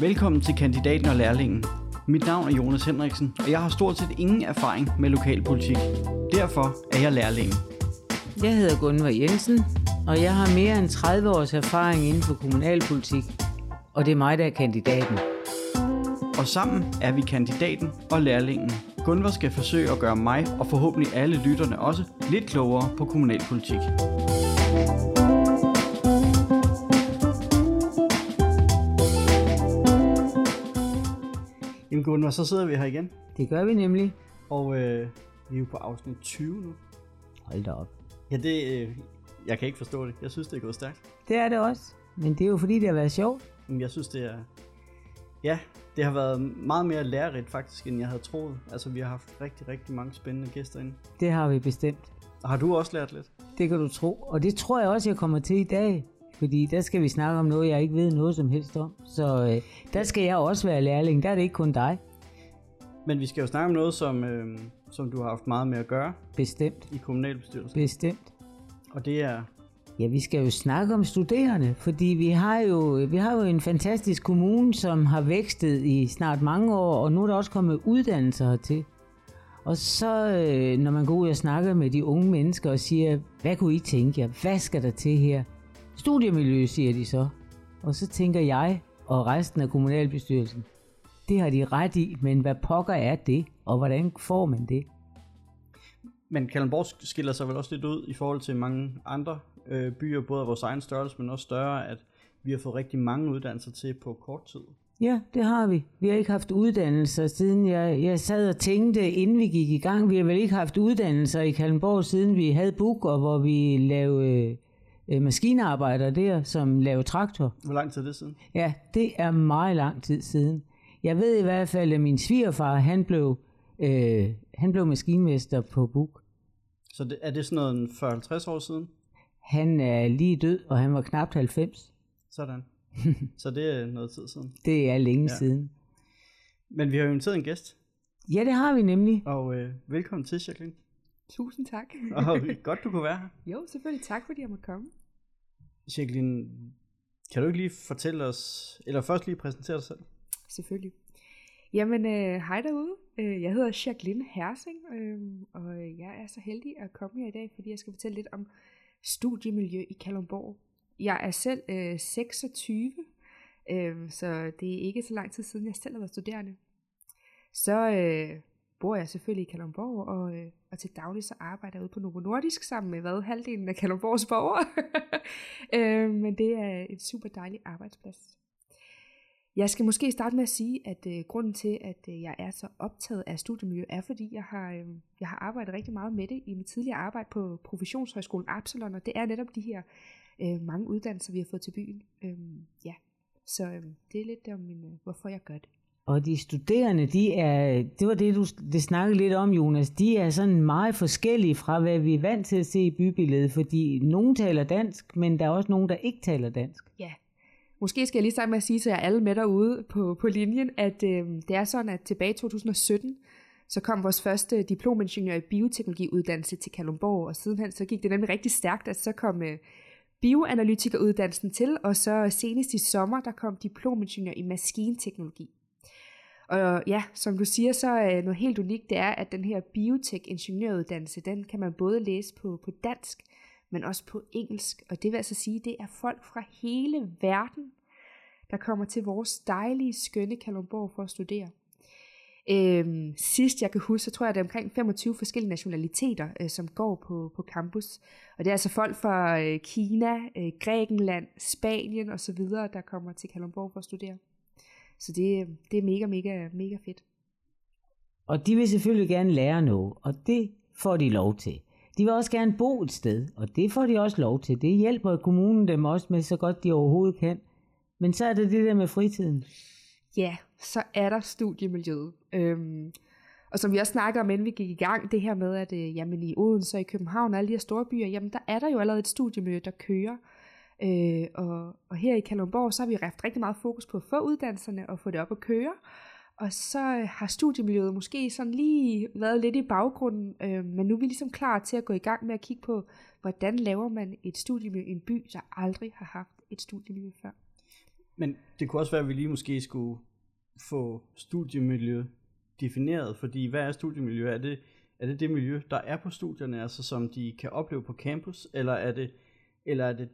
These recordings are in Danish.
Velkommen til Kandidaten og Lærlingen. Mit navn er Jonas Henriksen, og jeg har stort set ingen erfaring med lokalpolitik. Derfor er jeg lærlingen. Jeg hedder Gunvar Jensen, og jeg har mere end 30 års erfaring inden for kommunalpolitik. Og det er mig, der er kandidaten. Og sammen er vi kandidaten og lærlingen. Gunvar skal forsøge at gøre mig, og forhåbentlig alle lytterne også, lidt klogere på kommunalpolitik. Jamen Gunvar, så sidder vi her igen, Det gør vi nemlig. og øh, vi er jo på afsnit 20 nu. Hold da op. Ja, det, øh, jeg kan ikke forstå det. Jeg synes, det er gået stærkt. Det er det også. Men det er jo fordi, det har været sjovt. Men jeg synes, det er... Ja, det har været meget mere lærerigt faktisk, end jeg havde troet. Altså, vi har haft rigtig, rigtig mange spændende gæster inde. Det har vi bestemt. Og har du også lært lidt? Det kan du tro. Og det tror jeg også, jeg kommer til i dag. Fordi der skal vi snakke om noget, jeg ikke ved noget som helst om. Så øh, der skal jeg også være lærling. Der er det ikke kun dig. Men vi skal jo snakke om noget, som, øh, som du har haft meget med at gøre Bestemt. i kommunalbestyrelsen. Bestemt. Og det er... Ja, vi skal jo snakke om studerende, fordi vi har jo, vi har jo en fantastisk kommune, som har vækstet i snart mange år, og nu er der også kommet uddannelser hertil. Og så, øh, når man går ud og snakker med de unge mennesker og siger, hvad kunne I tænke jer? Hvad skal der til her? Studiemiljø, siger de så. Og så tænker jeg og resten af kommunalbestyrelsen, det har de ret i, men hvad pokker er det, og hvordan får man det? Men Kalundborg skiller sig vel også lidt ud i forhold til mange andre øh, byer, både af vores egen størrelse, men også større, at vi har fået rigtig mange uddannelser til på kort tid. Ja, det har vi. Vi har ikke haft uddannelser siden jeg, jeg sad og tænkte, inden vi gik i gang. Vi har vel ikke haft uddannelser i Kalundborg, siden vi havde BUK, og hvor vi lavede øh, maskinarbejder der, som lavede traktor. Hvor lang tid er det siden? Ja, det er meget lang tid siden. Jeg ved i hvert fald, at min svigerfar, han blev, øh, han blev maskinmester på BUK. Så det, er det sådan noget 40-50 år siden? Han er lige død, og han var knap 90. Sådan. Så det er noget tid siden. Det er længe Ja. ja. siden. Men vi har jo inviteret en gæst, Ja, det har vi nemlig. og øh, velkommen til, Jacqueline. Tusind tak. Og godt, du kunne være her. jo, selvfølgelig tak, fordi jeg måtte komme. Jacqueline, kan du ikke lige fortælle os, eller først lige præsentere dig selv? Selvfølgelig. Jamen, øh, hej derude. Øh, jeg hedder Jacqueline Hersing, øh, og jeg er så heldig at komme her i dag, fordi jeg skal fortælle lidt om studiemiljø i Kalundborg. Jeg er selv øh, 26, øh, så det er ikke så lang tid siden, jeg selv har været studerende. Så øh, bor jeg selvfølgelig i Kalundborg, og, øh, og til daglig så arbejder jeg ude på Novo Nordisk sammen med hvad, halvdelen af Kalundborgs borgere. øh, men det er en super dejlig arbejdsplads. Jeg skal måske starte med at sige, at øh, grunden til, at øh, jeg er så optaget af studiemiljø, er fordi, jeg har, øh, jeg har arbejdet rigtig meget med det i mit tidligere arbejde på Professionshøjskolen Absalon, og det er netop de her øh, mange uddannelser, vi har fået til byen. Øh, ja, så øh, det er lidt om, min, øh, hvorfor jeg gør det. Og de studerende, de er, det var det, du det snakkede lidt om, Jonas, de er sådan meget forskellige fra, hvad vi er vant til at se i bybilledet, fordi nogen taler dansk, men der er også nogen, der ikke taler dansk. Ja, måske skal jeg lige starte med at sige til jer alle med derude på, på linjen, at øh, det er sådan, at tilbage i 2017, så kom vores første diplomingeniør i bioteknologiuddannelse til Kalundborg, og sidenhen så gik det nemlig rigtig stærkt, at så kom øh, bioanalytikeruddannelsen til, og så senest i sommer, der kom diplomingeniør i maskinteknologi. Og ja, som du siger, så er noget helt unikt, det er, at den her biotek-ingeniøruddannelse, den kan man både læse på, på dansk, men også på engelsk. Og det vil altså sige, det er folk fra hele verden, der kommer til vores dejlige, skønne Kalundborg for at studere. Øhm, sidst jeg kan huske, så tror jeg, det er omkring 25 forskellige nationaliteter, øh, som går på, på campus. Og det er altså folk fra øh, Kina, øh, Grækenland, Spanien osv., der kommer til Kalundborg for at studere. Så det, det er mega, mega, mega fedt. Og de vil selvfølgelig gerne lære noget, og det får de lov til. De vil også gerne bo et sted, og det får de også lov til. Det hjælper kommunen dem også med så godt de overhovedet kan. Men så er det det der med fritiden. Ja, så er der studiemiljøet. Øhm, og som vi også snakker om, inden vi gik i gang, det her med, at øh, jamen, i Odense og i København og alle de her store byer, jamen der er der jo allerede et studiemiljø, der kører. Øh, og, og her i Kalundborg, så har vi haft rigtig meget fokus på at få uddannelserne og få det op at køre. Og så øh, har studiemiljøet måske sådan lige været lidt i baggrunden, øh, men nu er vi ligesom klar til at gå i gang med at kigge på, hvordan laver man et studiemiljø i en by, der aldrig har haft et studiemiljø før. Men det kunne også være, at vi lige måske skulle få studiemiljø defineret, fordi hvad er studiemiljø? Er det, er det det miljø, der er på studierne, altså som de kan opleve på campus, eller er det, eller er det,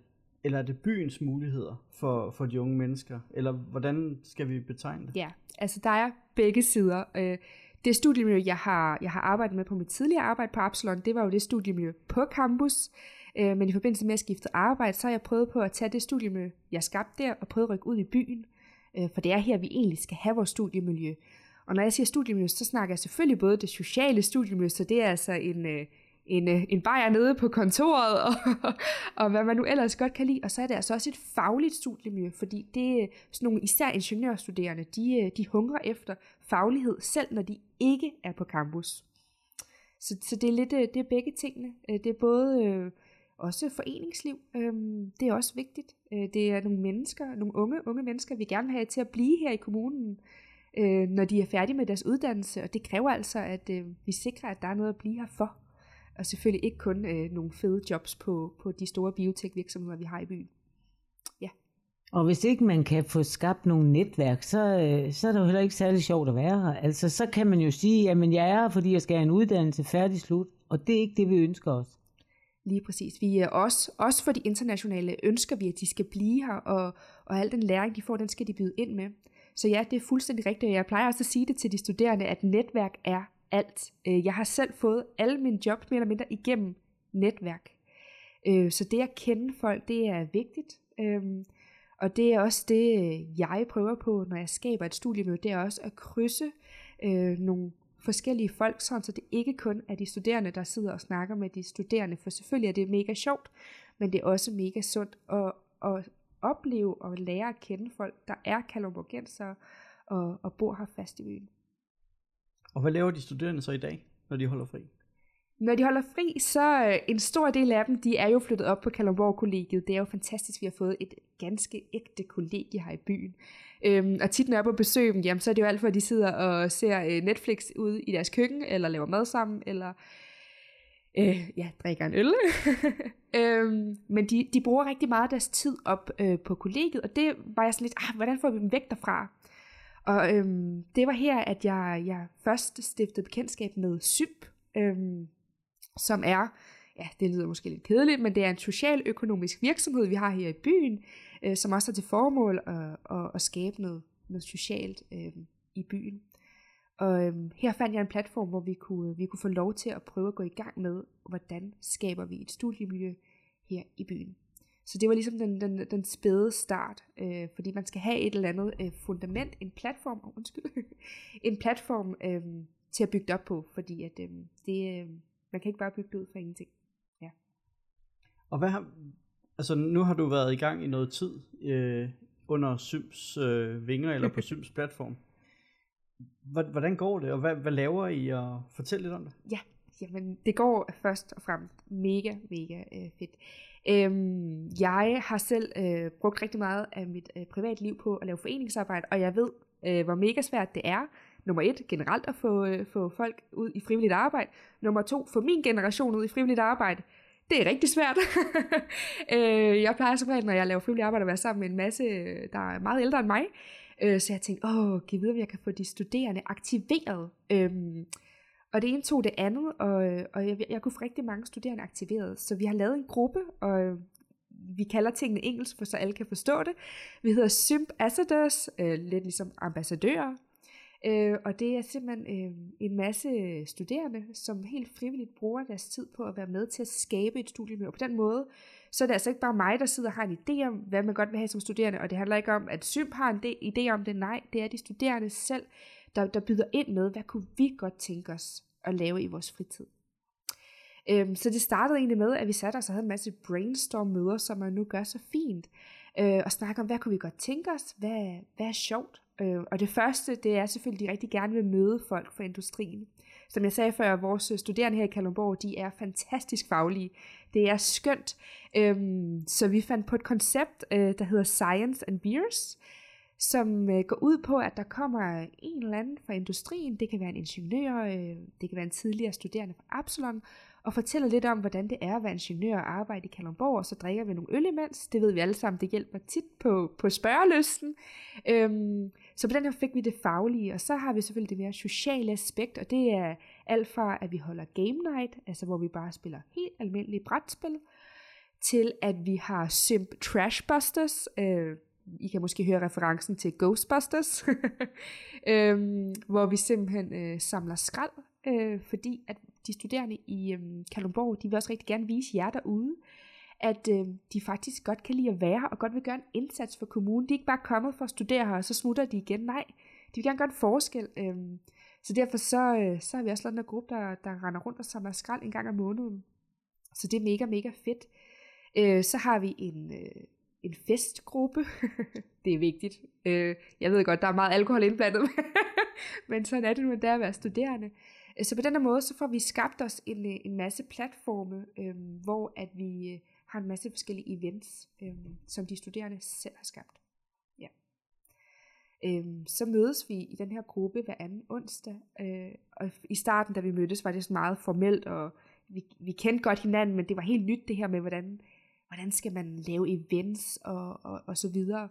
eller er det byens muligheder for, for de unge mennesker? Eller hvordan skal vi betegne det? Ja, altså der er begge sider. Øh, det studiemiljø, jeg har, jeg har arbejdet med på mit tidligere arbejde på Absalon, det var jo det studiemiljø på campus. Øh, men i forbindelse med at skifte arbejde, så har jeg prøvet på at tage det studiemiljø, jeg skabte der, og prøve at rykke ud i byen. Øh, for det er her, vi egentlig skal have vores studiemiljø. Og når jeg siger studiemiljø, så snakker jeg selvfølgelig både det sociale studiemiljø, så det er altså en, en, øh, en bajer nede på kontoret, og, og hvad man nu ellers godt kan lide. Og så er det altså også et fagligt studiemiljø, fordi det er sådan nogle især ingeniørstuderende, de, øh, de hungrer efter faglighed, selv når de ikke er på campus. Så, så det er lidt det er begge tingene. Det er både øh, også foreningsliv, øh, det er også vigtigt. Det er nogle mennesker, nogle unge, unge mennesker, vi gerne vil have til at blive her i kommunen øh, når de er færdige med deres uddannelse, og det kræver altså, at øh, vi sikrer, at der er noget at blive her for. Og selvfølgelig ikke kun øh, nogle fede jobs på, på de store biotech-virksomheder, vi har i byen. Ja. Og hvis ikke man kan få skabt nogle netværk, så, øh, så er det jo heller ikke særlig sjovt at være her. Altså, så kan man jo sige, at jeg er her, fordi jeg skal have en uddannelse færdig slut, og det er ikke det, vi ønsker os. Lige præcis. Vi er også, også for de internationale ønsker vi, at de skal blive her, og, og al den læring, de får, den skal de byde ind med. Så ja, det er fuldstændig rigtigt, og jeg plejer også at sige det til de studerende, at netværk er alt. Øh, jeg har selv fået alle mine jobs mere eller mindre igennem netværk. Øh, så det at kende folk, det er vigtigt. Øh, og det er også det, jeg prøver på, når jeg skaber et studiemøde, det er også at krydse nogle forskellige folk, sådan så det ikke kun er de studerende, der sidder og snakker med de studerende, for selvfølgelig er det mega sjovt, men det er også mega sundt at, at opleve og lære at kende folk, der er kalumborgensere og, og bor her fast i byen. Og hvad laver de studerende så i dag, når de holder fri? Når de holder fri, så øh, en stor del af dem, de er jo flyttet op på Kalundborg Kollegiet. Det er jo fantastisk, vi har fået et ganske ægte kollegie her i byen. Øhm, og tit når jeg er på besøg dem, jamen, så er det jo alt for, at de sidder og ser øh, Netflix ude i deres køkken, eller laver mad sammen, eller øh, ja, drikker en øl. øhm, men de, de bruger rigtig meget af deres tid op øh, på kollegiet, og det var jeg sådan lidt, ah, hvordan får vi dem væk derfra? Og øhm, det var her, at jeg, jeg først stiftede bekendtskab med SYMP, øhm, som er, ja, det lyder måske lidt kedeligt, men det er en socialøkonomisk virksomhed, vi har her i byen, øh, som også har til formål at, at, at skabe noget, noget socialt øh, i byen. Og øhm, her fandt jeg en platform, hvor vi kunne, vi kunne få lov til at prøve at gå i gang med, hvordan skaber vi et studiemiljø her i byen. Så det var ligesom den, den, den spæde start, øh, fordi man skal have et eller andet øh, fundament, en platform, oh, undskyld, en platform øh, til at bygge det op på, fordi at øh, det, øh, man kan ikke bare bygge det ud fra ingenting. Ja. Og hvad har, altså nu har du været i gang i noget tid øh, under Syms øh, vinger, eller på Syms platform. Hvordan går det, og hvad, hvad laver I, og fortæl lidt om det? Ja, jamen det går først og fremmest mega, mega øh, fedt. Øhm, jeg har selv øh, brugt rigtig meget af mit øh, privatliv på at lave foreningsarbejde, og jeg ved, øh, hvor mega svært det er, nummer et, generelt at få, øh, få folk ud i frivilligt arbejde. Nummer to, få min generation ud i frivilligt arbejde. Det er rigtig svært. øh, jeg plejer som regel, når jeg laver frivilligt arbejde, at være sammen med en masse, øh, der er meget ældre end mig. Øh, så jeg tænkte, åh, giv videre, om jeg kan få de studerende aktiveret. Øhm, og det ene tog det andet, og, og jeg, jeg kunne få rigtig mange studerende aktiveret. Så vi har lavet en gruppe, og øh, vi kalder tingene engelsk, for så alle kan forstå det. Vi hedder Symp Ambassadors, øh, lidt ligesom ambassadører. Øh, og det er simpelthen øh, en masse studerende, som helt frivilligt bruger deres tid på at være med til at skabe et studiemiljø. Og på den måde, så er det altså ikke bare mig, der sidder og har en idé om, hvad man godt vil have som studerende, og det handler ikke om, at Symp har en idé om det, nej, det er de studerende selv, der, der byder ind med, hvad kunne vi godt tænke os at lave i vores fritid. Øhm, så det startede egentlig med, at vi satte os og havde en masse brainstorm-møder, som man nu gør så fint, øh, og snakke om, hvad kunne vi godt tænke os, hvad, hvad er sjovt. Øh, og det første, det er selvfølgelig, at de rigtig gerne vil møde folk fra industrien. Som jeg sagde før, vores studerende her i Kalundborg, de er fantastisk faglige. Det er skønt. Øhm, så vi fandt på et koncept, øh, der hedder Science and Beers, som øh, går ud på, at der kommer en eller anden fra industrien, det kan være en ingeniør, øh, det kan være en tidligere studerende fra Absalon, og fortæller lidt om, hvordan det er at være ingeniør og arbejde i Kalundborg, og så drikker vi nogle øl imens. Det ved vi alle sammen, det hjælper tit på, på spørgelysten. Øhm, så på den her fik vi det faglige, og så har vi selvfølgelig det mere sociale aspekt, og det er alt fra, at vi holder game night, altså hvor vi bare spiller helt almindelige brætspil, til at vi har Simp Trashbusters, øh, i kan måske høre referencen til Ghostbusters, øhm, hvor vi simpelthen øh, samler skrald, øh, fordi at de studerende i øh, Kalundborg, de vil også rigtig gerne vise jer derude, at øh, de faktisk godt kan lide at være her, og godt vil gøre en indsats for kommunen. De er ikke bare kommet for at studere her, og så smutter de igen. Nej, de vil gerne gøre en forskel. Øh, så derfor så, øh, så har vi også lavet en gruppe, der, der render rundt og samler skrald en gang om måneden. Så det er mega, mega fedt. Øh, så har vi en, øh, en festgruppe. det er vigtigt. Øh, jeg ved godt, der er meget alkohol indblandet, men sådan er det nu, der at være studerende. Øh, så på den her måde, så får vi skabt os en, øh, en masse platforme, øh, hvor at vi øh, har en masse forskellige events, øh, som de studerende selv har skabt. Ja. Øh, så mødes vi i den her gruppe hver anden onsdag, øh, og i starten, da vi mødtes, var det sådan meget formelt, og vi, vi kendte godt hinanden, men det var helt nyt det her med, hvordan, hvordan skal man lave events og, og, og så videre.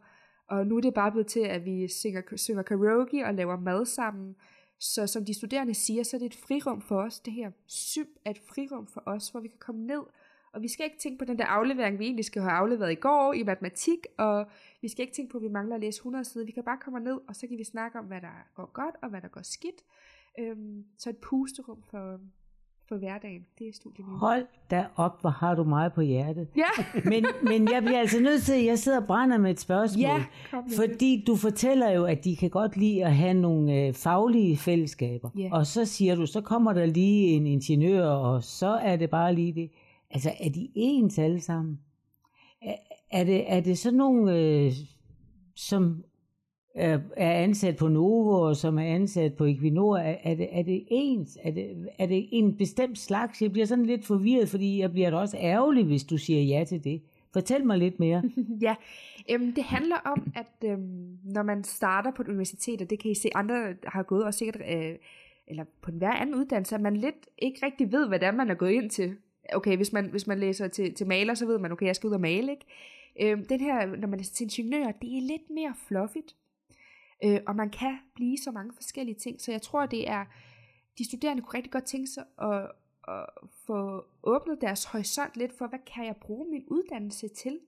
Og nu er det bare blevet til, at vi synger, synger karaoke og laver mad sammen, så som de studerende siger, så er det et frirum for os. Det her syb er et frirum for os, hvor vi kan komme ned. Og vi skal ikke tænke på den der aflevering, vi egentlig skal have afleveret i går i matematik, og vi skal ikke tænke på, at vi mangler at læse 100 sider. Vi kan bare komme ned, og så kan vi snakke om, hvad der går godt, og hvad der går skidt. Øhm, så et pusterum for, for hverdagen. Det er studiemiljø. Hold da op, hvor har du meget på hjertet. Ja. men, men jeg bliver altså nødt til, at jeg sidder og brænder med et spørgsmål. Ja, fordi du fortæller jo, at de kan godt lide at have nogle øh, faglige fællesskaber. Ja. Og så siger du, så kommer der lige en ingeniør, og så er det bare lige det. Altså, er de ens alle sammen? Er, er, det, er det sådan nogle, øh, som er, er ansat på Novo, og som er ansat på Equinor, er, er, det, er det ens? Er det, er det en bestemt slags? Jeg bliver sådan lidt forvirret, fordi jeg bliver da også ærgerlig, hvis du siger ja til det. Fortæl mig lidt mere. ja, øhm, det handler om, at øhm, når man starter på et universitet, og det kan I se, andre har gået og sikkert, øh, eller på en hver anden uddannelse, at man lidt ikke rigtig ved, hvad det er, man er gået ind til. Okay, hvis man, hvis man læser til, til maler, så ved man, okay, jeg skal ud og male, ikke? Øhm, den her, når man er til ingeniør, det er lidt mere fluffigt. Øh, og man kan blive så mange forskellige ting. Så jeg tror, det er, de studerende kunne rigtig godt tænke sig at, at få åbnet deres horisont lidt for, hvad kan jeg bruge min uddannelse til?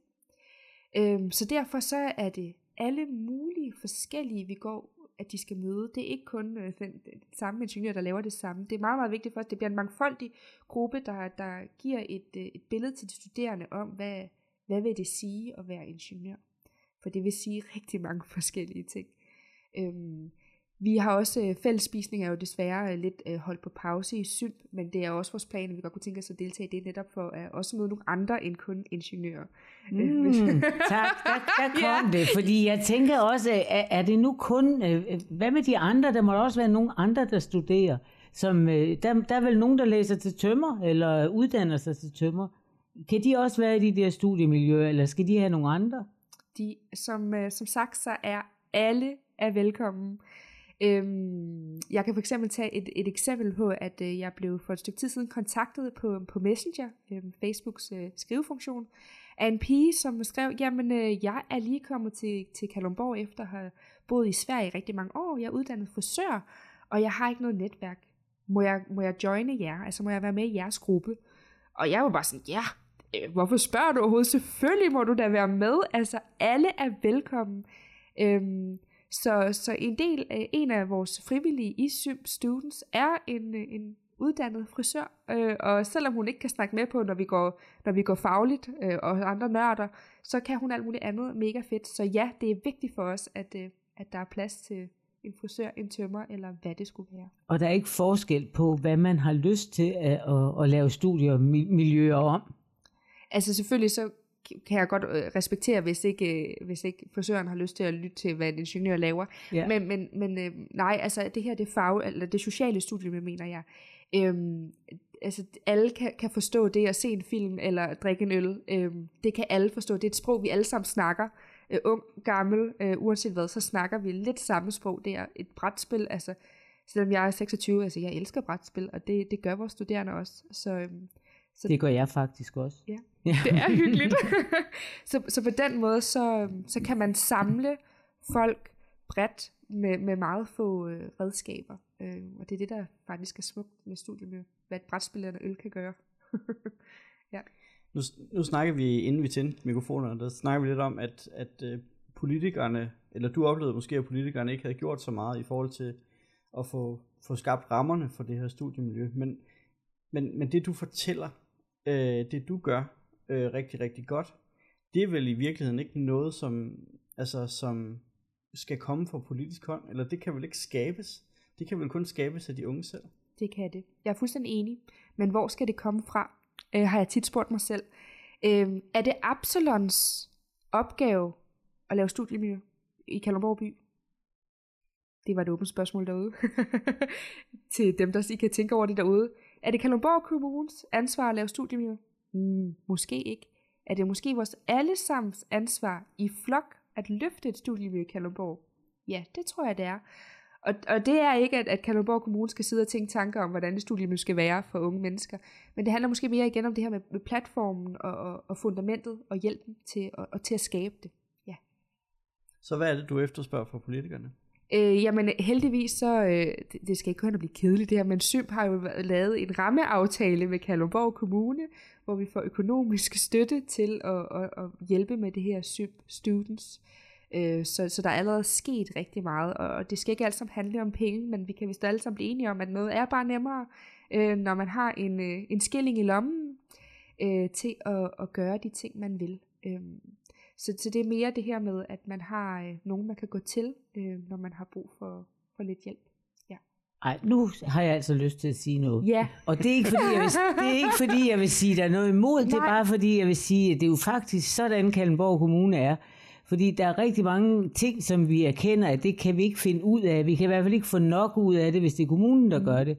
Øh, så derfor så er det alle mulige forskellige, vi går at de skal møde. Det er ikke kun øh, den, den samme ingeniør, der laver det samme. Det er meget, meget vigtigt for os. Det bliver en mangfoldig gruppe, der, der giver et, øh, et billede til de studerende om, hvad, hvad vil det sige at være ingeniør. For det vil sige rigtig mange forskellige ting. Øhm, vi har også øh, fællesspisning er jo desværre øh, lidt øh, holdt på pause i SYMP, men det er også vores plan, at vi godt kunne tænke os at deltage i det netop for at også møde nogle andre end kun ingeniører. Mm, tak, der, der kom ja. det, fordi jeg tænker også, er, er det nu kun, øh, hvad med de andre, der må også være nogle andre, der studerer, som, øh, der, der er vel nogen, der læser til tømmer, eller uddanner sig til tømmer. Kan de også være i de der studiemiljøer, eller skal de have nogle andre? De, som, øh, som sagt, så er alle er velkommen. Øhm, jeg kan for eksempel tage et, et eksempel på, at øh, jeg blev for et stykke tid siden kontaktet på, på Messenger, øh, Facebooks øh, skrivefunktion, af en pige, som skrev, jamen øh, jeg er lige kommet til, til Kalundborg efter at have boet i Sverige i rigtig mange år. Jeg er uddannet frisør, og jeg har ikke noget netværk. Må jeg, må jeg joine jer? Altså må jeg være med i jeres gruppe? Og jeg var bare sådan, ja, øh, hvorfor spørger du overhovedet? Selvfølgelig må du da være med. Altså alle er velkommen. Øhm, så, så en del af en af vores frivillige i Sym Students er en, en uddannet frisør, øh, og selvom hun ikke kan snakke med på, når vi går, når vi går fagligt øh, og andre nørder, så kan hun alt muligt andet mega fedt. Så ja, det er vigtigt for os, at, øh, at der er plads til en frisør, en tømmer, eller hvad det skulle være. Og der er ikke forskel på, hvad man har lyst til at, at, at lave studier og miljøer om? Altså selvfølgelig så kan jeg godt øh, respektere, hvis ikke, øh, hvis ikke frisøren har lyst til at lytte til, hvad en ingeniør laver. Ja. Men, men, men øh, nej, altså det her, det fag, eller det sociale studie, mener jeg. Øhm, altså alle kan, kan forstå det at se en film eller drikke en øl. Øhm, det kan alle forstå. Det er et sprog, vi alle sammen snakker. Øh, ung, gammel, øh, uanset hvad, så snakker vi lidt samme sprog. Det er et brætspil, altså selvom jeg er 26, altså jeg elsker brætspil, og det, det gør vores studerende også. Så, øhm, så det gør jeg faktisk også. Ja, det er hyggeligt. så, så på den måde, så, så kan man samle folk bredt med, med meget få øh, redskaber. Øh, og det er det, der faktisk er smukt med studiet, hvad et brætspil eller øl kan gøre. ja. Nu, nu snakker vi, inden vi tændte mikrofonerne, der snakker vi lidt om, at, at øh, politikerne, eller du oplevede måske, at politikerne ikke havde gjort så meget i forhold til at få, få skabt rammerne for det her studiemiljø. Men, men, men det du fortæller, øh, det du gør øh, rigtig, rigtig godt, det er vel i virkeligheden ikke noget, som, altså, som skal komme fra politisk hånd, eller det kan vel ikke skabes? Det kan vel kun skabes af de unge selv? Det kan det. Jeg er fuldstændig enig. Men hvor skal det komme fra? Øh, har jeg tit spurgt mig selv. Øh, er det Absalons opgave at lave studiemiljø i Kalundborg by? Det var et åbent spørgsmål derude. Til dem, der ikke kan tænke over det derude. Er det Kalundborg Kommunes ansvar at lave studiemiljø? Mm, måske ikke. Er det måske vores allesammens ansvar i flok at løfte et studiemiljø i Kalundborg? Ja, det tror jeg, det er. Og, og det er ikke, at, at Kalundborg Kommune skal sidde og tænke tanker om, hvordan det studiemiljø skal være for unge mennesker. Men det handler måske mere igen om det her med, med platformen og, og, og fundamentet og hjælpen til, og, og til at skabe det. Ja. Så hvad er det, du efterspørger fra politikerne? Øh, jamen heldigvis så, øh, det, det skal ikke kun at blive kedeligt det her, men SYMP har jo lavet en rammeaftale med Kalundborg Kommune, hvor vi får økonomisk støtte til at, at, at hjælpe med det her SYMP Students. Øh, så, så der er allerede sket rigtig meget, og det skal ikke alt sammen handle om penge, men vi kan vist alle sammen blive enige om, at noget er bare nemmere, øh, når man har en, øh, en skilling i lommen øh, til at, at gøre de ting, man vil. Øh, så, så det er mere det her med, at man har øh, nogen, man kan gå til, øh, når man har brug for, for lidt hjælp. Ja. Ej, nu har jeg altså lyst til at sige noget. Ja. Og det er ikke fordi, jeg vil, det er ikke fordi, jeg vil sige, der er noget imod. Nej. Det er bare fordi, jeg vil sige, at det er jo faktisk sådan, Kalmborg Kommune er. Fordi der er rigtig mange ting, som vi erkender, at det kan vi ikke finde ud af. Vi kan i hvert fald ikke få nok ud af det, hvis det er kommunen, der mm. gør det.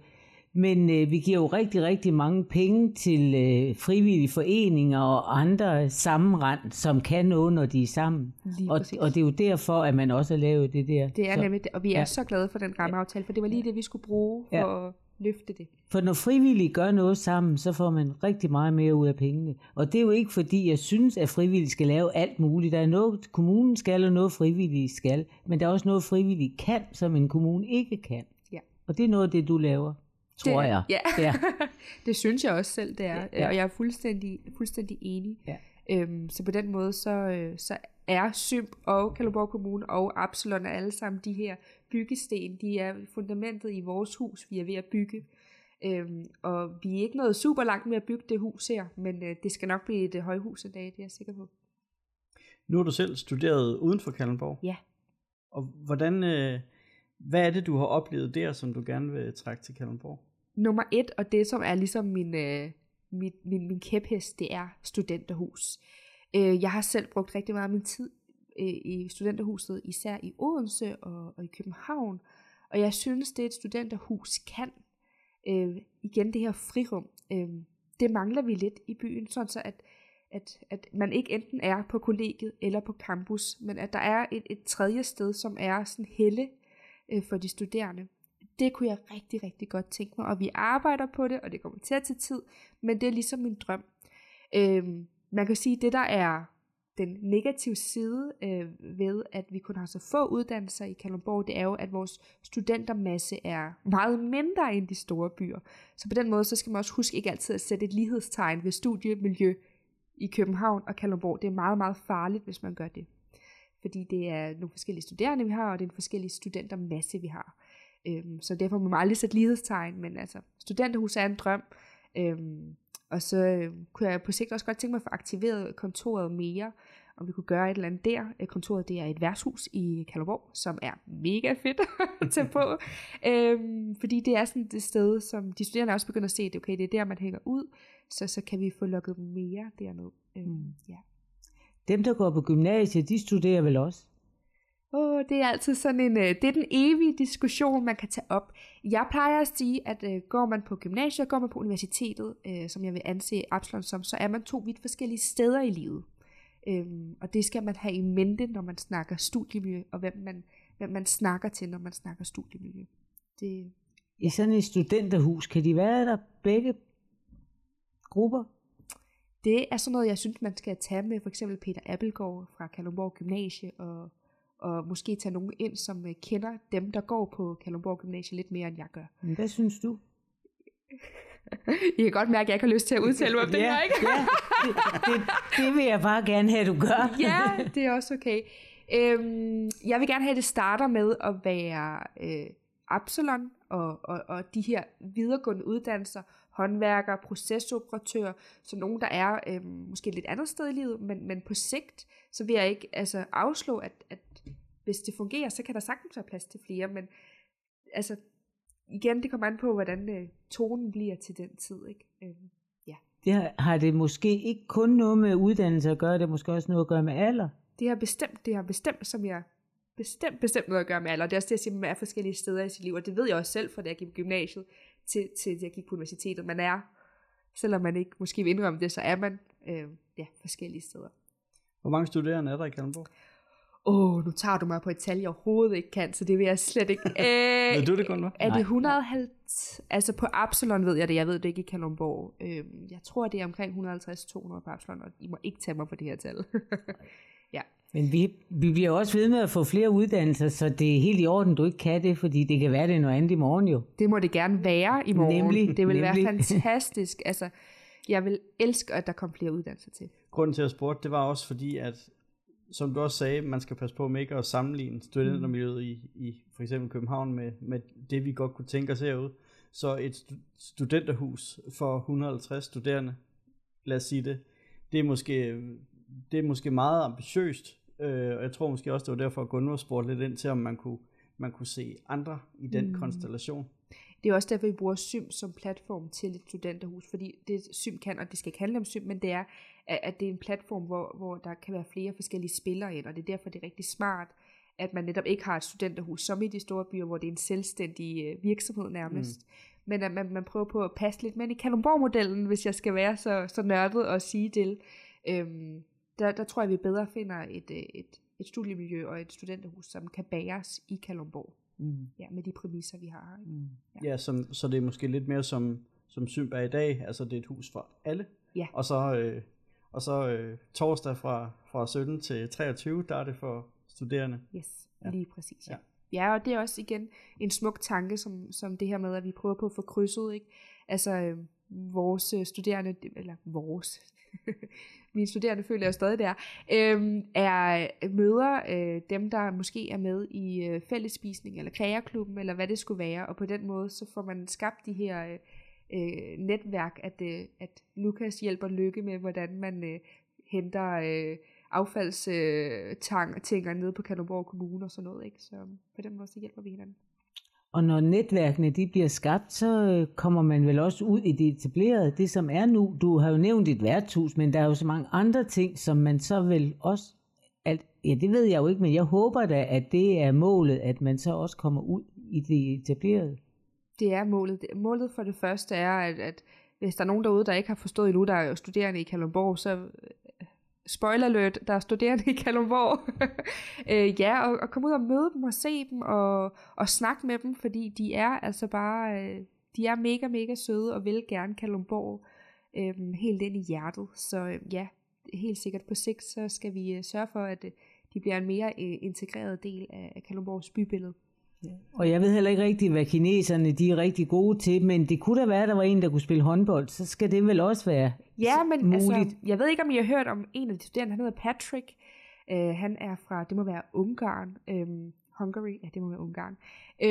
Men øh, vi giver jo rigtig, rigtig mange penge til øh, frivillige foreninger og andre sammenrend, som kan noget, når de er sammen. Og, og det er jo derfor, at man også har lavet det der. Det er så, nemlig det, og vi er ja. så glade for den rammeaftale, for det var lige det, vi skulle bruge for ja. at løfte det. For når frivillige gør noget sammen, så får man rigtig meget mere ud af pengene. Og det er jo ikke fordi, jeg synes, at frivillige skal lave alt muligt. Der er noget, kommunen skal, og noget frivillige skal. Men der er også noget, frivillige kan, som en kommune ikke kan. Ja. Og det er noget af det, du laver tror det, jeg. Ja, ja. det synes jeg også selv, det er. Ja. Og jeg er fuldstændig, fuldstændig enig. Ja. Øhm, så på den måde, så, øh, så er Symp og Kalundborg Kommune og Absalon er alle sammen de her byggesten. De er fundamentet i vores hus, vi er ved at bygge. Øhm, og vi er ikke noget super langt med at bygge det hus her, men øh, det skal nok blive et øh, højhus en dag, det er jeg sikker på. Nu har du selv studeret uden for Kalundborg. Ja. Og hvordan, øh, hvad er det, du har oplevet der, som du gerne vil trække til Kalundborg? Nummer et, og det som er ligesom min, øh, min, min, min kæphest, det er studenterhus. Øh, jeg har selv brugt rigtig meget af min tid øh, i studenterhuset, især i Odense og, og i København, og jeg synes, det et studenterhus kan. Øh, igen det her frirum, øh, det mangler vi lidt i byen, sådan så at, at, at man ikke enten er på kollegiet eller på campus, men at der er et, et tredje sted, som er sådan helle øh, for de studerende det kunne jeg rigtig, rigtig godt tænke mig, og vi arbejder på det, og det kommer til at tage tid, men det er ligesom min drøm. Øhm, man kan sige, at det der er den negative side øh, ved, at vi kun har så få uddannelser i Kalundborg, det er jo, at vores studentermasse er meget mindre end de store byer. Så på den måde, så skal man også huske ikke altid at sætte et lighedstegn ved studiemiljø i København og Kalundborg. Det er meget, meget farligt, hvis man gør det. Fordi det er nogle forskellige studerende, vi har, og det er en forskellig studentermasse, vi har. Øhm, så derfor må man aldrig sætte lighedstegn, men altså, studenterhus er en drøm. Øhm, og så øh, kunne jeg på sigt også godt tænke mig at få aktiveret kontoret mere, om vi kunne gøre et eller andet der. Øh, kontoret det er et værtshus i Kalundborg, som er mega fedt at tage på. øhm, fordi det er sådan et sted, som de studerende også begynder at se, at okay, det er der, man hænger ud, så, så kan vi få lukket mere derned. Øhm, mm. ja. Dem, der går på gymnasiet, de studerer vel også? Oh, det er altid sådan en, øh, det er den evige diskussion, man kan tage op. Jeg plejer at sige, at øh, går man på gymnasiet, går man på universitetet, øh, som jeg vil anse Absalon som, så er man to vidt forskellige steder i livet. Øhm, og det skal man have i mente, når man snakker studiemiljø, og hvem man, hvem man snakker til, når man snakker studiemiljø. Det, i sådan et studenterhus, kan de være der begge grupper? Det er sådan noget, jeg synes, man skal tage med for eksempel Peter Appelgaard fra Kalundborg Gymnasie, og, og måske tage nogen ind, som øh, kender dem, der går på Kalundborg Gymnasie lidt mere, end jeg gør. Hvad synes du? I kan godt mærke, at jeg ikke har lyst til at udtale mig om det her, ikke? ja det, det, det vil jeg bare gerne have, at du gør. ja, det er også okay. Øhm, jeg vil gerne have, at det starter med at være øh, Absalon og, og, og de her videregående uddannelser, håndværker, procesoperatør, så nogen, der er øh, måske lidt andet sted i livet, men, men på sigt, så vil jeg ikke altså, afslå, at, at hvis det fungerer, så kan der sagtens være plads til flere, men altså, igen, det kommer an på, hvordan øh, tonen bliver til den tid, ikke? Øh, ja. Det har, har det måske ikke kun noget med uddannelse at gøre, det har måske også noget at gøre med alder? Det har bestemt, det har bestemt, som jeg bestemt, bestemt noget at gøre med alder. Det er også det, jeg siger, man er forskellige steder i sit liv, og det ved jeg også selv, fra da jeg gik på gymnasiet, til, til jeg gik på universitetet. Man er, selvom man ikke måske vil indrømme det, så er man øh, ja, forskellige steder. Hvor mange studerende er der i Kalundborg? Åh, oh, nu tager du mig på et tal, jeg overhovedet ikke kan, så det vil jeg slet ikke. Øh, Ved du det kun, Er det 150? Altså på Absalon ved jeg det, jeg ved det ikke i Kalundborg. Øh, jeg tror, det er omkring 150-200 på Absalon, og I må ikke tage mig på det her tal. ja. Men vi, vi bliver også ved med at få flere uddannelser, så det er helt i orden, du ikke kan det, fordi det kan være, det er noget andet i morgen jo. Det må det gerne være i morgen. Nemlig, det vil nemlig. være fantastisk. Altså, jeg vil elske, at der kommer flere uddannelser til. Grunden til at spørge, det var også fordi, at som du også sagde, man skal passe på med ikke at sammenligne studentermiljøet i, i for eksempel København med, med det, vi godt kunne tænke os herude. Så et stu- studenterhus for 150 studerende, lad os sige det, det er måske, det er måske meget ambitiøst, øh, og jeg tror måske også, det var derfor, at Gunnar spurgte lidt ind til, om man kunne, man kunne se andre i den mm. konstellation. Det er også derfor, vi bruger Sym som platform til et studenterhus, fordi det Sym kan, og det skal ikke handle om Sym, men det er, at det er en platform, hvor, hvor der kan være flere forskellige spillere ind, og det er derfor, det er rigtig smart, at man netop ikke har et studenterhus, som i de store byer, hvor det er en selvstændig øh, virksomhed nærmest, mm. men at man, man prøver på at passe lidt med i Kalundborg-modellen, hvis jeg skal være så, så nørdet og sige det. Øhm, der, der tror jeg, vi bedre finder et, øh, et, et studiemiljø og et studenterhus, som kan bæres i Kalundborg. Mm. Ja, med de præmisser, vi har. Ikke? Mm. Ja, som, så det er måske lidt mere som, som Symp er i dag, altså det er et hus for alle. Ja. Og så, øh, og så øh, torsdag fra, fra 17 til 23, der er det for studerende. Yes, Ja. ja. lige præcis. Ja. Ja. ja. ja, og det er også igen en smuk tanke, som, som det her med, at vi prøver på at få krydset, ikke? Altså, øh, vores øh, studerende, eller vores, mine studerende føler jeg stadig der, øh, er møder øh, dem, der måske er med i øh, fællesspisning, eller kreaklubben, eller hvad det skulle være, og på den måde, så får man skabt de her øh, øh, netværk, at, øh, at Lukas hjælper Lykke med, hvordan man øh, henter øh, affaldstinger øh, nede på Kalundborg Kommune og sådan noget, ikke? Så på den måde, så hjælper vi hinanden. Og når netværkene de bliver skabt, så øh, kommer man vel også ud i det etablerede, det som er nu. Du har jo nævnt et værtshus, men der er jo så mange andre ting, som man så vel også... At, ja, det ved jeg jo ikke, men jeg håber da, at det er målet, at man så også kommer ud i det etablerede. Det er målet. Målet for det første er, at, at hvis der er nogen derude, der ikke har forstået endnu, der er jo studerende i Kalundborg, så spoiler alert, der er studerende i Kalundborg. øh, ja, og, og komme ud og møde dem og se dem og, og snakke med dem, fordi de er altså bare, øh, de er mega, mega søde og vil gerne Kalundborg øh, helt ind i hjertet. Så øh, ja, helt sikkert på sigt, så skal vi øh, sørge for, at øh, de bliver en mere øh, integreret del af, af Kalundborgs bybillede. Og jeg ved heller ikke rigtigt, hvad kineserne de er rigtig gode til, men det kunne da være, at der var en, der kunne spille håndbold, så skal det vel også være Ja, men muligt. altså, jeg ved ikke, om I har hørt om en af de studerende, han hedder Patrick. Uh, han er fra, det må være Ungarn, um, Hungary, ja, det må være Ungarn.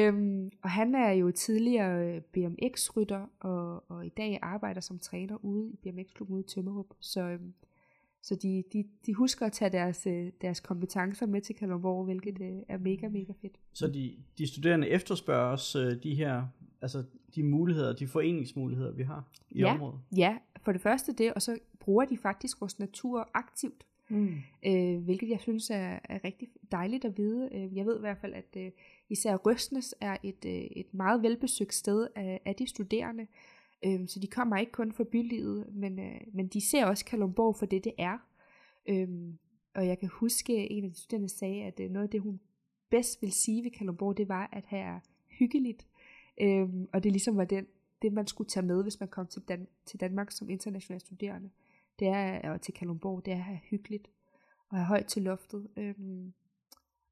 Um, og han er jo tidligere øh, BMX-rytter, og, og i dag arbejder som træner ude i BMX-klubben ude i Tømmerup. Så, um, så de, de, de husker at tage deres, øh, deres kompetencer med til Kalundborg, hvilket uh, er mega, mega fedt. Så de, de studerende efterspørger også øh, de her, altså de muligheder, de foreningsmuligheder, vi har i ja, området. ja, for det første det, og så bruger de faktisk vores natur aktivt. Mm. øh, hvilket jeg synes er, er rigtig dejligt at vide. Øh, jeg ved i hvert fald, at øh, især Røstnes er et, øh, et meget velbesøgt sted af, af de studerende, øh, så de kommer ikke kun for bylivet, men, øh, men de ser også Kalundborg for det, det er. Øhm, og jeg kan huske, at en af de studerende sagde, at øh, noget af det, hun bedst vil sige ved Kalundborg, det var, at her er hyggeligt. Øhm, og det ligesom var den, det, man skulle tage med, hvis man kom til, Dan- til Danmark som international studerende. Det er, og til Kalundborg, det er at have hyggeligt og have højt til loftet. Øhm,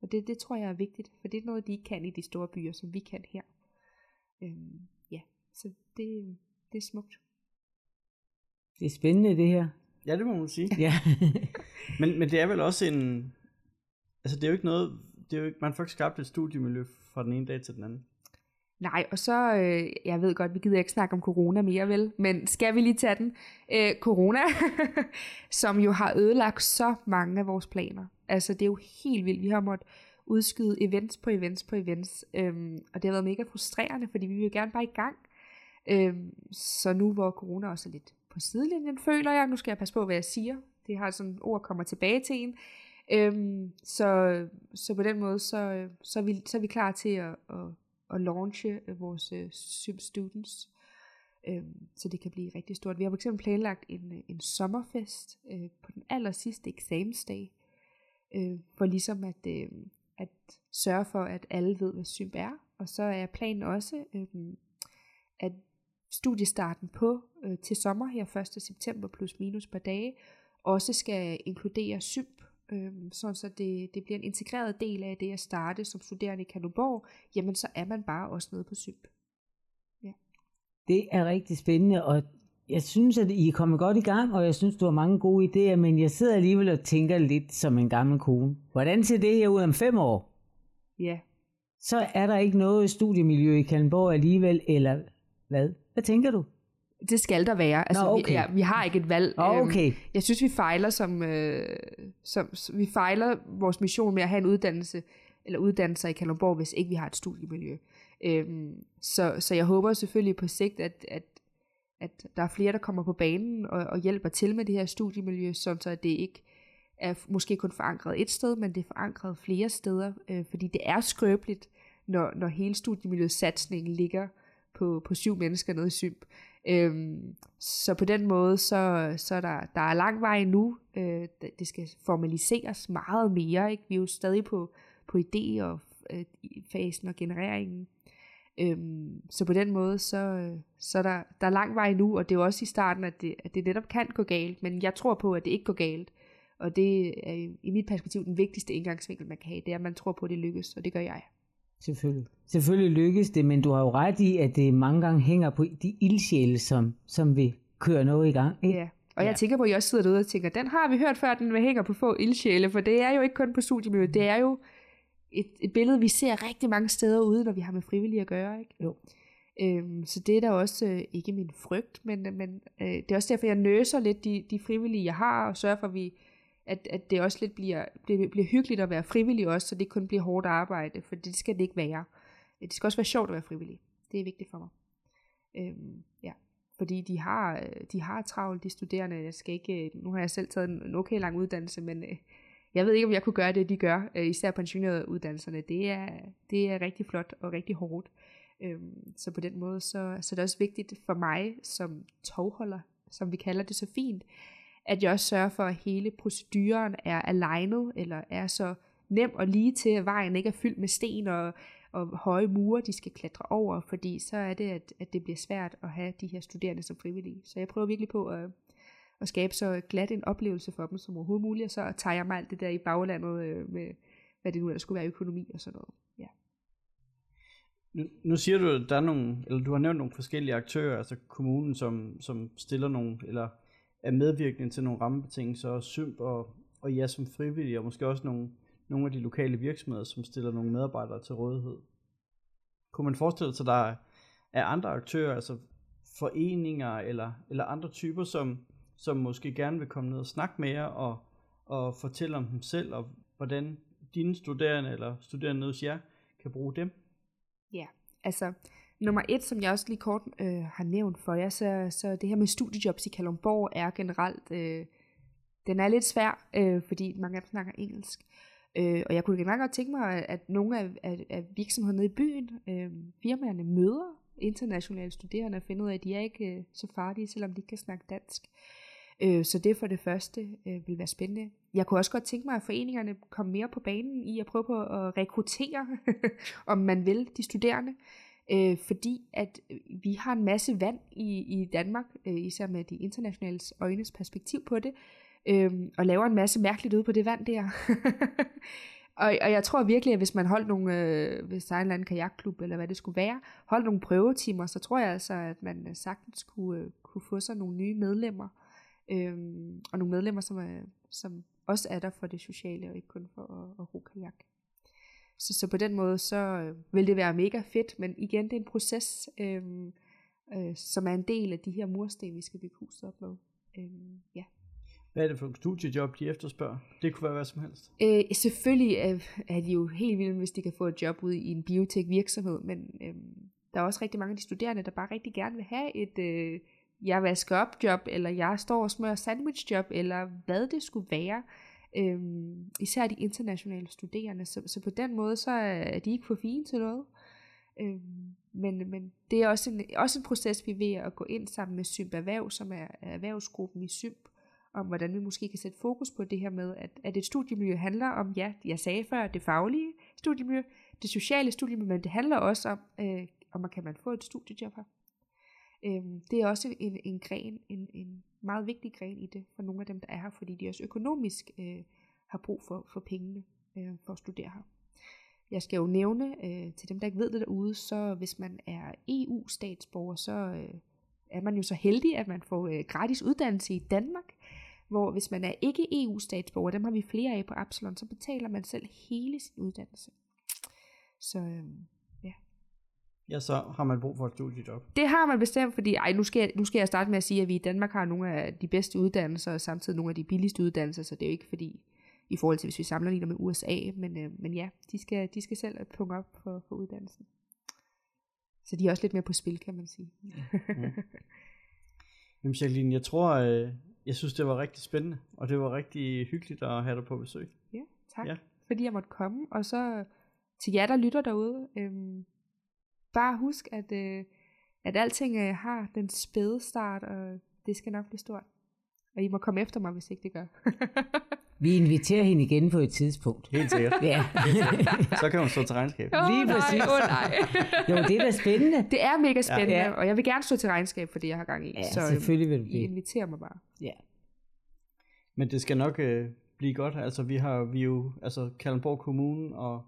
og det, det tror jeg er vigtigt, for det er noget, de ikke kan i de store byer, som vi kan her. Øhm, ja, så det, det er smukt. Det er spændende det her. Ja, det må man sige. Ja. Men, men det er vel også en... Altså, det er jo ikke noget... Det er jo ikke, man får ikke skabt et studiemiljø fra den ene dag til den anden. Nej, og så, øh, jeg ved godt, vi gider ikke snakke om corona mere, vel? Men skal vi lige tage den? Øh, corona, som jo har ødelagt så mange af vores planer. Altså, det er jo helt vildt. Vi har måttet udskyde events på events på events. Øhm, og det har været mega frustrerende, fordi vi vil gerne bare i gang. Øhm, så nu hvor corona også er lidt på sidelinjen, føler jeg, nu skal jeg passe på, hvad jeg siger. Det har sådan ord kommer tilbage til en. Øhm, så, så på den måde, så, så, er vi, så er vi klar til at, at, at launche øh, vores øh, uh, Sym Students. Øhm, så det kan blive rigtig stort. Vi har for eksempel planlagt en, øh, en sommerfest øh, på den aller sidste eksamensdag, øh, for ligesom at, øh, at sørge for, at alle ved, hvad Symp er. Og så er planen også, øh, at studiestarten på øh, til sommer her 1. september plus minus par dage, også skal inkludere Symp, øh, sådan så det, det bliver en integreret del af det at starte som studerende i Kalundborg, jamen så er man bare også noget på Symp. Det er rigtig spændende, og jeg synes, at I er kommet godt i gang, og jeg synes, du har mange gode idéer, men jeg sidder alligevel og tænker lidt som en gammel kone. Hvordan ser det her ud om fem år? Ja, Så er der ikke noget studiemiljø i Kalundborg alligevel, eller hvad? Hvad tænker du? det skal der være. Altså, Nå, vi, okay. ja, vi har ikke et valg. Åh, Øhm, okay. Jeg synes, vi fejler som, øh, som, vi fejler vores mission med at have en uddannelse eller uddannelser i Kalundborg, hvis ikke vi har et studiemiljø. Øhm, så, så jeg håber selvfølgelig på sigt, at, at, at der er flere, der kommer på banen og, og hjælper til med det her studiemiljø, sådan så at det ikke er måske kun forankret et sted, men det er forankret flere steder, øh, fordi det er skrøbeligt, når, når hele studiemiljøets satsning ligger på, på syv mennesker nede i Symp. Øhm, så på den måde, så, så er der, der er lang vej nu. Øh, det- skal formaliseres meget mere. Ikke? Vi er jo stadig på, på idé og øh, i fasen og genereringen. Øhm, så på den måde, så, så er der, der er lang vej nu, og det er jo også i starten, at det, at det netop kan gå galt, men jeg tror på, at det ikke går galt. Og det er i- i mit perspektiv den vigtigste indgangsvinkel, man kan have, det er, at man tror på, at det lykkes, og det gør jeg. Selvfølgelig. Selvfølgelig lykkes det, men du har jo ret i, at det mange gange hænger på de ildsjæle, som, som vil køre noget i gang. Ikke? Ja. Og jeg Ja. tænker på, at I også sidder derude og tænker, den har vi hørt før, den hænger på få ildsjæle, for det er jo ikke kun på studiemiljøet, det er jo et, et billede, vi ser rigtig mange steder ude, når vi har med frivillige at gøre. Ikke? Jo. Øhm, så det er da også øh, ikke min frygt, men, men øh, det er også derfor, jeg nøser lidt de, de frivillige, jeg har, og sørger for, at, vi, at, at det også lidt bliver, bliver, bliver hyggeligt at være frivillig også, så det ikke kun bliver hårdt arbejde, for det skal det ikke være. Det skal også være sjovt at være frivillig. Det er vigtigt for mig. Øhm, ja. Fordi de har, de har travlt, de studerende. Jeg skal ikke, nu har jeg selv taget en okay lang uddannelse, men øh, jeg ved ikke, om jeg kunne gøre det, de gør, øh, især på ingeniøruddannelserne. Det er, det er rigtig flot og rigtig hårdt. Øhm, så på den måde, så, så det er det også vigtigt for mig som togholder, som vi kalder det så fint, at jeg også sørger for, at hele proceduren er alignet, eller er så nem og lige til, at vejen ikke er fyldt med sten og, og høje mure, de skal klatre over, fordi så er det, at, at det bliver svært at have de her studerende som frivillige. Så jeg prøver virkelig på at, at skabe så glat en oplevelse for dem som overhovedet muligt, og så tager jeg mig alt det der i baglandet øh, med, hvad det nu ellers skulle være, økonomi og sådan noget. Ja. Nu, nu siger du, at der er nogle, eller du har nævnt nogle forskellige aktører, altså kommunen, som, som stiller nogle, eller er medvirkende til nogle rammebetingelser, og Symp og, og ja som frivillige, og måske også nogle, nogle af de lokale virksomheder, som stiller nogle medarbejdere til rådighed. Kunne man forestille sig, at der er, andre aktører, altså foreninger eller, eller andre typer, som, som måske gerne vil komme ned og snakke med jer og, og fortælle om dem selv, og hvordan dine studerende eller studerende hos jer kan bruge dem? Ja, altså nummer et, som jeg også lige kort øh, har nævnt for jer, så, så det her med studiejobs i Kalundborg er generelt, øh, den er lidt svær, øh, fordi mange af dem snakker engelsk. Øh, og jeg kunne generelt godt tænke mig, at, at nogle af, af, af virksomhederne i byen, øh, firmaerne møder internationale studerende og finder ud af, at de er ikke øh, så farlige, selvom de ikke kan snakke dansk. Øh, så det for det første øh, vil være spændende. Jeg kunne også godt tænke mig, at foreningerne kom mere på banen i at prøve på at rekruttere, om man vil, de studerende øh, fordi at øh, vi har en masse vand i, i Danmark, øh, især med de internationale øjnes perspektiv på det, øh, og laver en masse mærkeligt ud på det vand der. og, og jeg tror virkelig, at hvis man holdt nogle, øh, hvis der er en eller anden kajakklub, eller hvad det skulle være, holdt nogle prøvetimer, så tror jeg altså, at man øh, sagtens kunne, øh, kunne få sig nogle nye medlemmer, øh, og nogle medlemmer, som, er, som også er der for det sociale, og ikke kun for at, at ro kajak. Så, så på den måde, så øh, vil det være mega fedt, men igen, det er en proces, øh, øh, som er en del af de her mursten, vi skal bygge huset op med. Øh, ja. Hvad er det for et studiejob, de efterspørger? Det kunne være hvad som helst. Øh, selvfølgelig er, er de jo helt vilde, hvis de kan få et job ude i en biotek virksomhed, men øh, der er også rigtig mange af de studerende, der bare rigtig gerne vil have et øh, jeg vasker op job, eller jeg står og smører sandwich job, eller hvad det skulle være. Øhm, især de internationale studerende. Så, så på den måde, så er de ikke for fine til noget. Øhm, men, men det er også en, også en proces, vi er ved at gå ind sammen med Symp Erhverv, som er erhvervsgruppen i Symp, om hvordan vi måske kan sætte fokus på det her med, at, at et studiemiljø handler om, ja, jeg sagde før, det faglige studiemiljø, det sociale studiemiljø, men det handler også om, øh, om man kan man få et studiejob her. Øhm, det er også en, en gren, en, en meget vigtig gren i det for nogle af dem, der er her, fordi de også økonomisk øh, har brug for, for pengene øh, for at studere her. Jeg skal jo nævne øh, til dem, der ikke ved det derude, så hvis man er EU-statsborger, så øh, er man jo så heldig, at man får øh, gratis uddannelse i Danmark, hvor hvis man er ikke EU-statsborger, dem har vi flere af på Absalon, så betaler man selv hele sin uddannelse. Så øh, Ja, så har man brug for et studiejob. Det har man bestemt, fordi ej, nu, skal jeg, nu skal jeg starte med at sige, at vi i Danmark har nogle af de bedste uddannelser, og samtidig nogle af de billigste uddannelser, så det er jo ikke fordi, i forhold til hvis vi sammenligner med USA, men, øh, men ja, de skal, de skal selv punge op for, for uddannelsen. Så de er også lidt mere på spil, kan man sige. mm. Jamen Jacqueline, jeg tror, øh, jeg synes det var rigtig spændende, og det var rigtig hyggeligt at have dig på besøg. Ja, tak, ja. fordi jeg måtte komme, og så til jer, der lytter derude, øh, bare husk, at, øh, at alting øh, har den spæde start, og det skal nok blive stort. Og I må komme efter mig, hvis ikke det gør. Vi inviterer hende igen på et tidspunkt. Helt sikkert. Ja. Så kan hun stå til regnskab. Oh, Lige præcis. Åh oh, nej. jo, det er da spændende. Det er mega spændende, ja. og jeg vil gerne stå til regnskab for det, jeg har gang i. Ja, så selvfølgelig vil du det. I inviterer mig bare. Ja. Men det skal nok øh, blive godt. Altså, vi har vi jo, altså Kalundborg Kommune og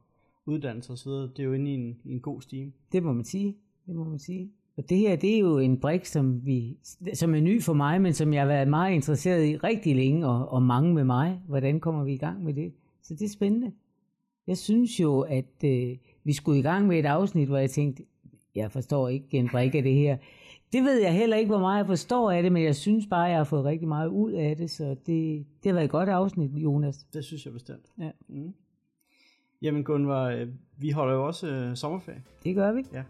uddannelse osv., det er jo inde i en, i en god stime. Det må man sige. Det må man sige. Og det her, det er jo en brik, som, vi, som er ny for mig, men som jeg har været meget interesseret i rigtig længe, og, og mange med mig. Hvordan kommer vi i gang med det? Så det er spændende. Jeg synes jo, at øh, vi skulle i gang med et afsnit, hvor jeg tænkte, jeg forstår ikke en brik af det her. Det ved jeg heller ikke, hvor meget jeg forstår af det, men jeg synes bare, at jeg har fået rigtig meget ud af det, så det, det har været et godt afsnit, Jonas. Det synes jeg bestemt. Ja. Mm. Jamen Gunvar, øh, vi holder jo også øh, sommerferie. Det gør vi. Ja.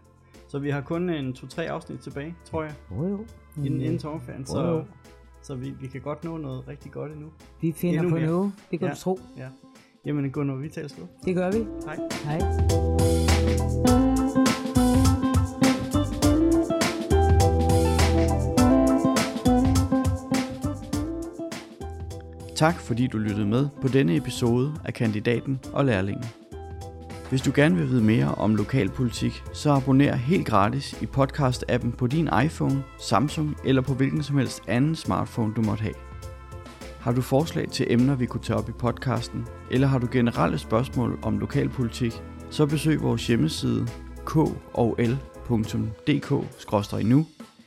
Så vi har kun en to-tre afsnit tilbage, tror jeg. Jo jo. Inden, inden sommerferien, så, jo. så vi, vi kan godt nå noget rigtig godt endnu. Vi finder endnu på mere. noget, det kan ja. du tro. Ja. Jamen Gunvar, vi taler sted. Det gør vi. Hej. Hej. Tak fordi du lyttede med på denne episode af Kandidaten og Lærlingen. Hvis du gerne vil vide mere om lokalpolitik, så abonner helt gratis i podcast-appen på din iPhone, Samsung eller på hvilken som helst anden smartphone du måtte have. Har du forslag til emner, vi kunne tage op i podcasten, eller har du generelle spørgsmål om lokalpolitik, så besøg vores hjemmeside kol.dk-nu.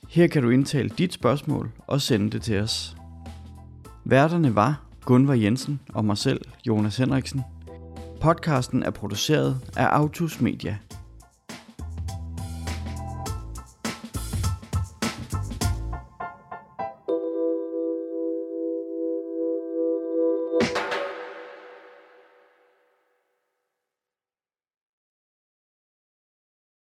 Her kan du indtale dit spørgsmål og sende det til os. Værterne var Gunvar Jensen og mig selv, Jonas Henriksen. Podcasten er produceret af Autos Media.